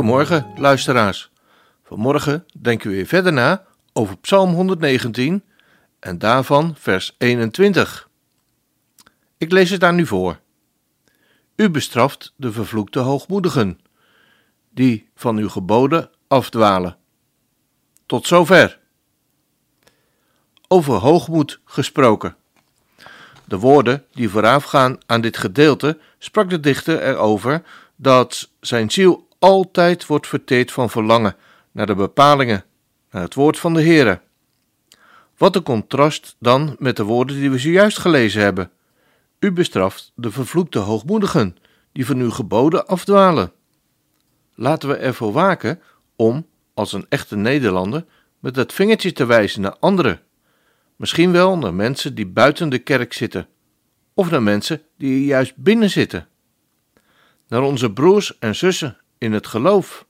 Goedemorgen, luisteraars. Vanmorgen denken we weer verder na over Psalm 119 en daarvan vers 21. Ik lees het daar nu voor. U bestraft de vervloekte hoogmoedigen, die van uw geboden afdwalen. Tot zover. Over hoogmoed gesproken. De woorden die voorafgaan aan dit gedeelte sprak de dichter erover dat zijn ziel altijd wordt verteerd van verlangen naar de bepalingen, naar het woord van de Heere. Wat een contrast dan met de woorden die we zojuist gelezen hebben. U bestraft de vervloekte hoogmoedigen, die van uw geboden afdwalen. Laten we ervoor waken om, als een echte Nederlander, met het vingertje te wijzen naar anderen. Misschien wel naar mensen die buiten de kerk zitten, of naar mensen die juist binnen zitten. Naar onze broers en zussen in het geloof.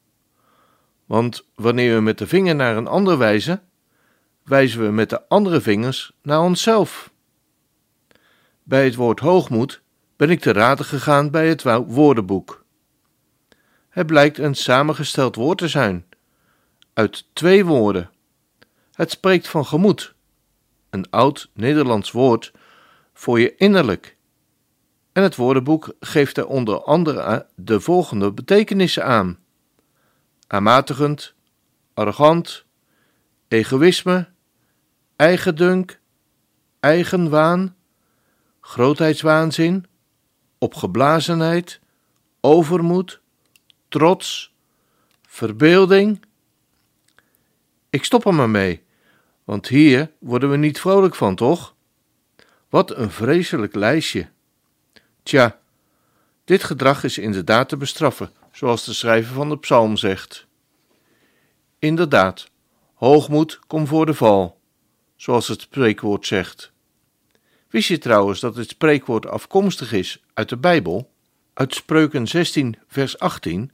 Want wanneer we met de vinger naar een ander wijzen, wijzen we met de andere vingers naar onszelf. Bij het woord hoogmoed ben ik te raden gegaan bij het woordenboek. Het blijkt een samengesteld woord te zijn, uit twee woorden. Het spreekt van gemoed, een oud Nederlands woord voor je innerlijk. En het woordenboek geeft er onder andere de volgende betekenissen aan: aanmatigend, arrogant, egoïsme, eigendunk, eigenwaan, grootheidswaanzin, opgeblazenheid, overmoed, trots, verbeelding. Ik stop er maar mee, want hier worden we niet vrolijk van, toch? Wat een vreselijk lijstje. Tja, dit gedrag is inderdaad te bestraffen, zoals de schrijver van de psalm zegt. Inderdaad, hoogmoed komt voor de val, zoals het spreekwoord zegt. Wist je trouwens dat het spreekwoord afkomstig is uit de Bijbel, uit Spreuken 16, vers 18?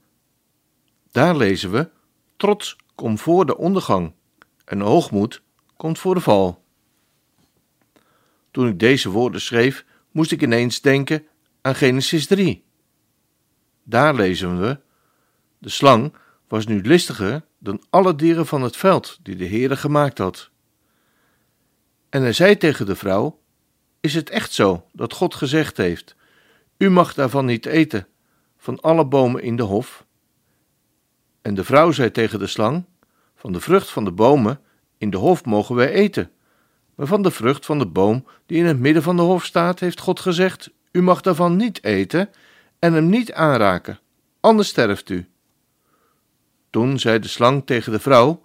Daar lezen we: Trots komt voor de ondergang en hoogmoed komt voor de val. Toen ik deze woorden schreef, moest ik ineens denken aan Genesis 3. Daar lezen we: De slang was nu listiger dan alle dieren van het veld die de Heere gemaakt had. En hij zei tegen de vrouw: Is het echt zo dat God gezegd heeft: U mag daarvan niet eten, van alle bomen in de hof? En de vrouw zei tegen de slang: Van de vrucht van de bomen in de hof mogen wij eten. Maar van de vrucht van de boom die in het midden van de hof staat, heeft God gezegd: U mag daarvan niet eten en hem niet aanraken, anders sterft u. Toen zei de slang tegen de vrouw: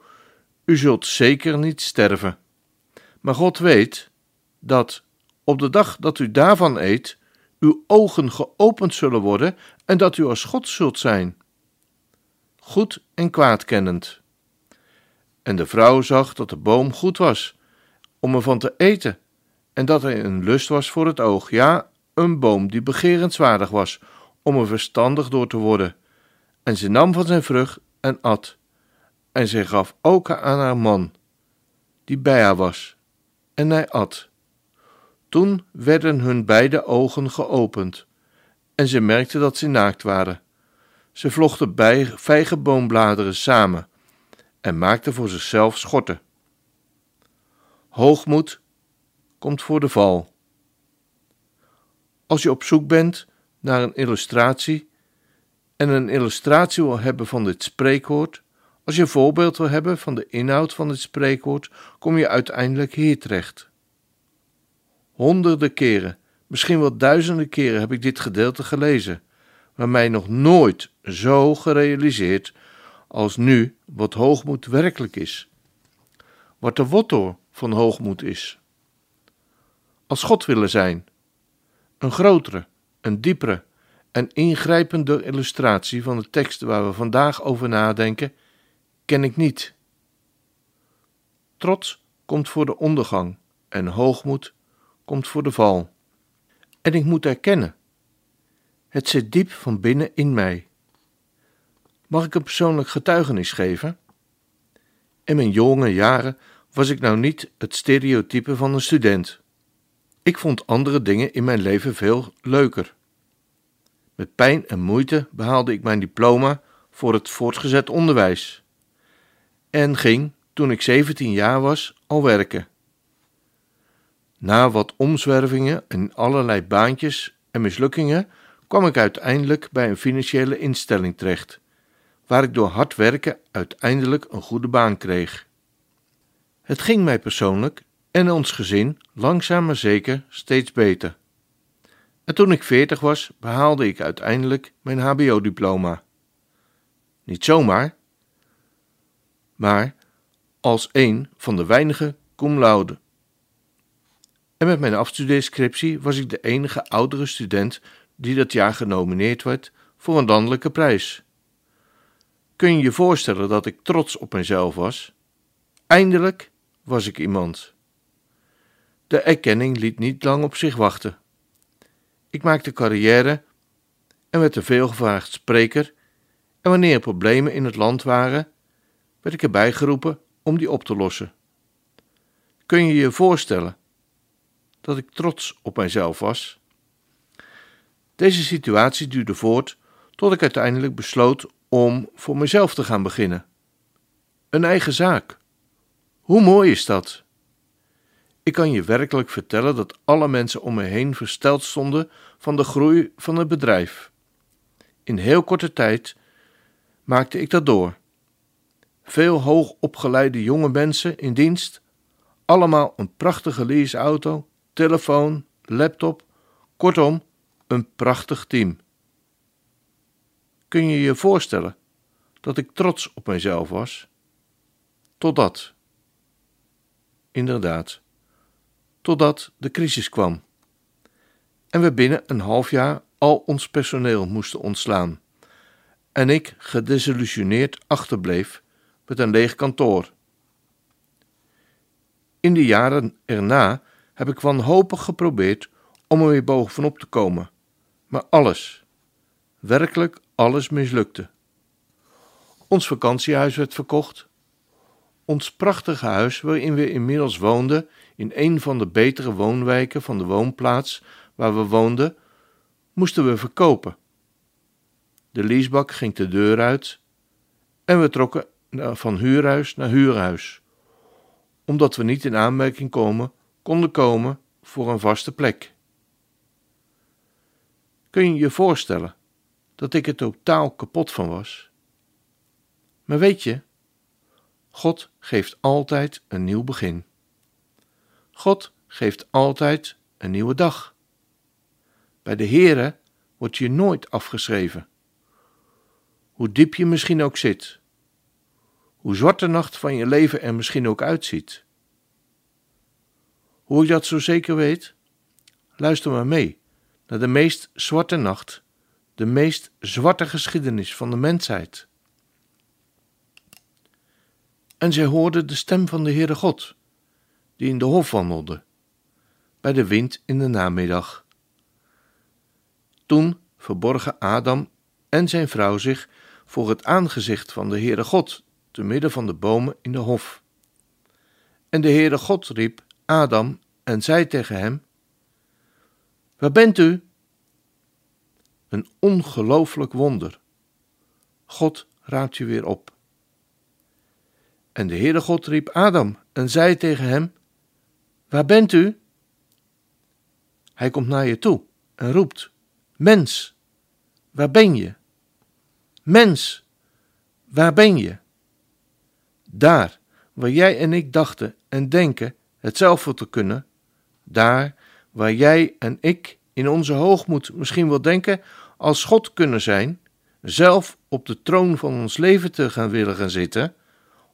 U zult zeker niet sterven. Maar God weet dat op de dag dat u daarvan eet, uw ogen geopend zullen worden en dat u als God zult zijn. Goed en kwaad kennend. En de vrouw zag dat de boom goed was om ervan te eten, en dat hij een lust was voor het oog, ja, een boom die begerenswaardig was om er verstandig door te worden. En ze nam van zijn vrucht en at, en zij gaf ook aan haar man, die bij haar was, en hij at. Toen werden hun beide ogen geopend, en ze merkten dat ze naakt waren. Ze vlochten bij vijgenboombladeren samen en maakten voor zichzelf schorten. Hoogmoed komt voor de val. Als je op zoek bent naar een illustratie en een illustratie wil hebben van dit spreekwoord, als je een voorbeeld wil hebben van de inhoud van dit spreekwoord, kom je uiteindelijk hier terecht. Honderden keren, misschien wel duizenden keren heb ik dit gedeelte gelezen, maar mij nog nooit zo gerealiseerd als nu wat hoogmoed werkelijk is. Wat de wortel van hoogmoed is. Als God willen zijn, een grotere, een diepere en ingrijpende illustratie van de tekst waar we vandaag over nadenken, ken ik niet. Trots komt voor de ondergang en hoogmoed komt voor de val. En ik moet erkennen, het zit diep van binnen in mij. Mag ik een persoonlijk getuigenis geven? In mijn jonge jaren was ik nou niet het stereotype van een student. Ik vond andere dingen in mijn leven veel leuker. Met pijn en moeite behaalde ik mijn diploma voor het voortgezet onderwijs en ging, toen ik 17 jaar was, al werken. Na wat omzwervingen en allerlei baantjes en mislukkingen kwam ik uiteindelijk bij een financiële instelling terecht, waar ik door hard werken uiteindelijk een goede baan kreeg. Het ging mij persoonlijk en ons gezin langzaam maar zeker steeds beter. En toen ik veertig was, behaalde ik uiteindelijk mijn HBO-diploma. Niet zomaar, maar als een van de weinige cum laude. En met mijn afstudeerscriptie was ik de enige oudere student die dat jaar genomineerd werd voor een landelijke prijs. Kun je je voorstellen dat ik trots op mezelf was? Eindelijk was ik iemand. De erkenning liet niet lang op zich wachten. Ik maakte carrière en werd een veelgevraagd spreker, en wanneer er problemen in het land waren, werd ik erbij geroepen om die op te lossen. Kun je je voorstellen dat ik trots op mijzelf was? Deze situatie duurde voort tot ik uiteindelijk besloot om voor mezelf te gaan beginnen. Een eigen zaak. Hoe mooi is dat? Ik kan je werkelijk vertellen dat alle mensen om me heen versteld stonden van de groei van het bedrijf. In heel korte tijd maakte ik dat door. Veel hoogopgeleide jonge mensen in dienst, allemaal een prachtige leaseauto, telefoon, laptop, kortom, een prachtig team. Kun je je voorstellen dat ik trots op mijzelf was? Totdat. Inderdaad totdat de crisis kwam. En we binnen een half jaar al ons personeel moesten ontslaan. En ik gedesillusioneerd achterbleef met een leeg kantoor. In de jaren erna heb ik wanhopig geprobeerd om er weer bovenop te komen, maar alles, werkelijk alles mislukte. Ons vakantiehuis werd verkocht. Ons prachtige huis, waarin we inmiddels woonden, in een van de betere woonwijken van de woonplaats waar we woonden, moesten we verkopen. De leasebak ging de deur uit en we trokken van huurhuis naar huurhuis, omdat we niet in aanmerking komen, konden komen voor een vaste plek. Kun je je voorstellen dat ik er totaal kapot van was? Maar weet je, God geeft altijd een nieuw begin. God geeft altijd een nieuwe dag. Bij de Heere wordt je nooit afgeschreven. Hoe diep je misschien ook zit, hoe zwart de nacht van je leven er misschien ook uitziet. Hoe ik dat zo zeker weet? Luister maar mee naar de meest zwarte nacht, de meest zwarte geschiedenis van de mensheid. En zij hoorde de stem van de Heere God die in de hof wandelde, bij de wind in de namiddag. Toen verborgen Adam en zijn vrouw zich voor het aangezicht van de Heere God, te midden van de bomen in de hof. En de Heere God riep Adam en zei tegen hem: Waar bent u? Een ongelooflijk wonder. God raadt je weer op. En de Heere God riep Adam en zei tegen hem: Waar bent u? Hij komt naar je toe en roept: Mens, waar ben je? Mens, waar ben je? Daar, waar jij en ik dachten en denken hetzelfde te kunnen, daar waar jij en ik in onze hoogmoed misschien wel denken als God kunnen zijn, zelf op de troon van ons leven te gaan willen gaan zitten,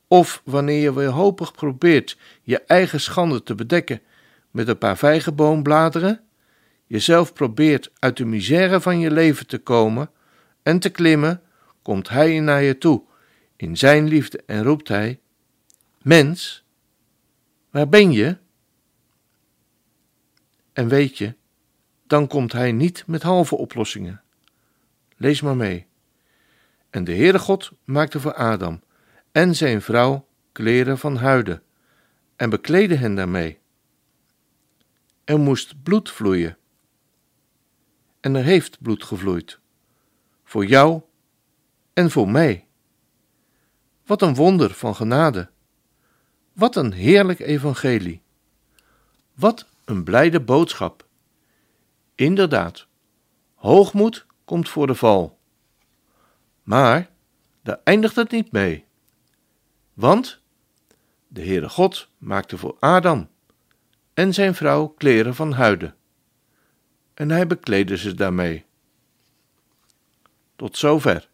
of wanneer je wanhopig probeert je eigen schande te bedekken met een paar vijgenboombladeren, jezelf probeert uit de misère van je leven te komen en te klimmen, komt Hij naar je toe in Zijn liefde en roept Hij: Mens, waar ben je? En weet je, dan komt Hij niet met halve oplossingen. Lees maar mee. En de Heere God maakte voor Adam en zijn vrouw kleren van huiden en bekleedde hen daarmee. Er moest bloed vloeien. En er heeft bloed gevloeid. Voor jou en voor mij. Wat een wonder van genade. Wat een heerlijk evangelie. Wat een blijde boodschap. Inderdaad, hoogmoed komt voor de val. Maar daar eindigt het niet mee. Want de Heere God maakte voor Adam en zijn vrouw kleren van huiden. En hij bekleedde ze daarmee. Tot zover.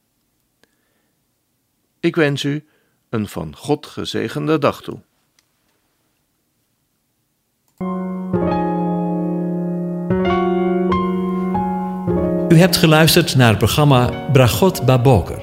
Ik wens u een van God gezegende dag toe. U hebt geluisterd naar het programma Bragot Baboker.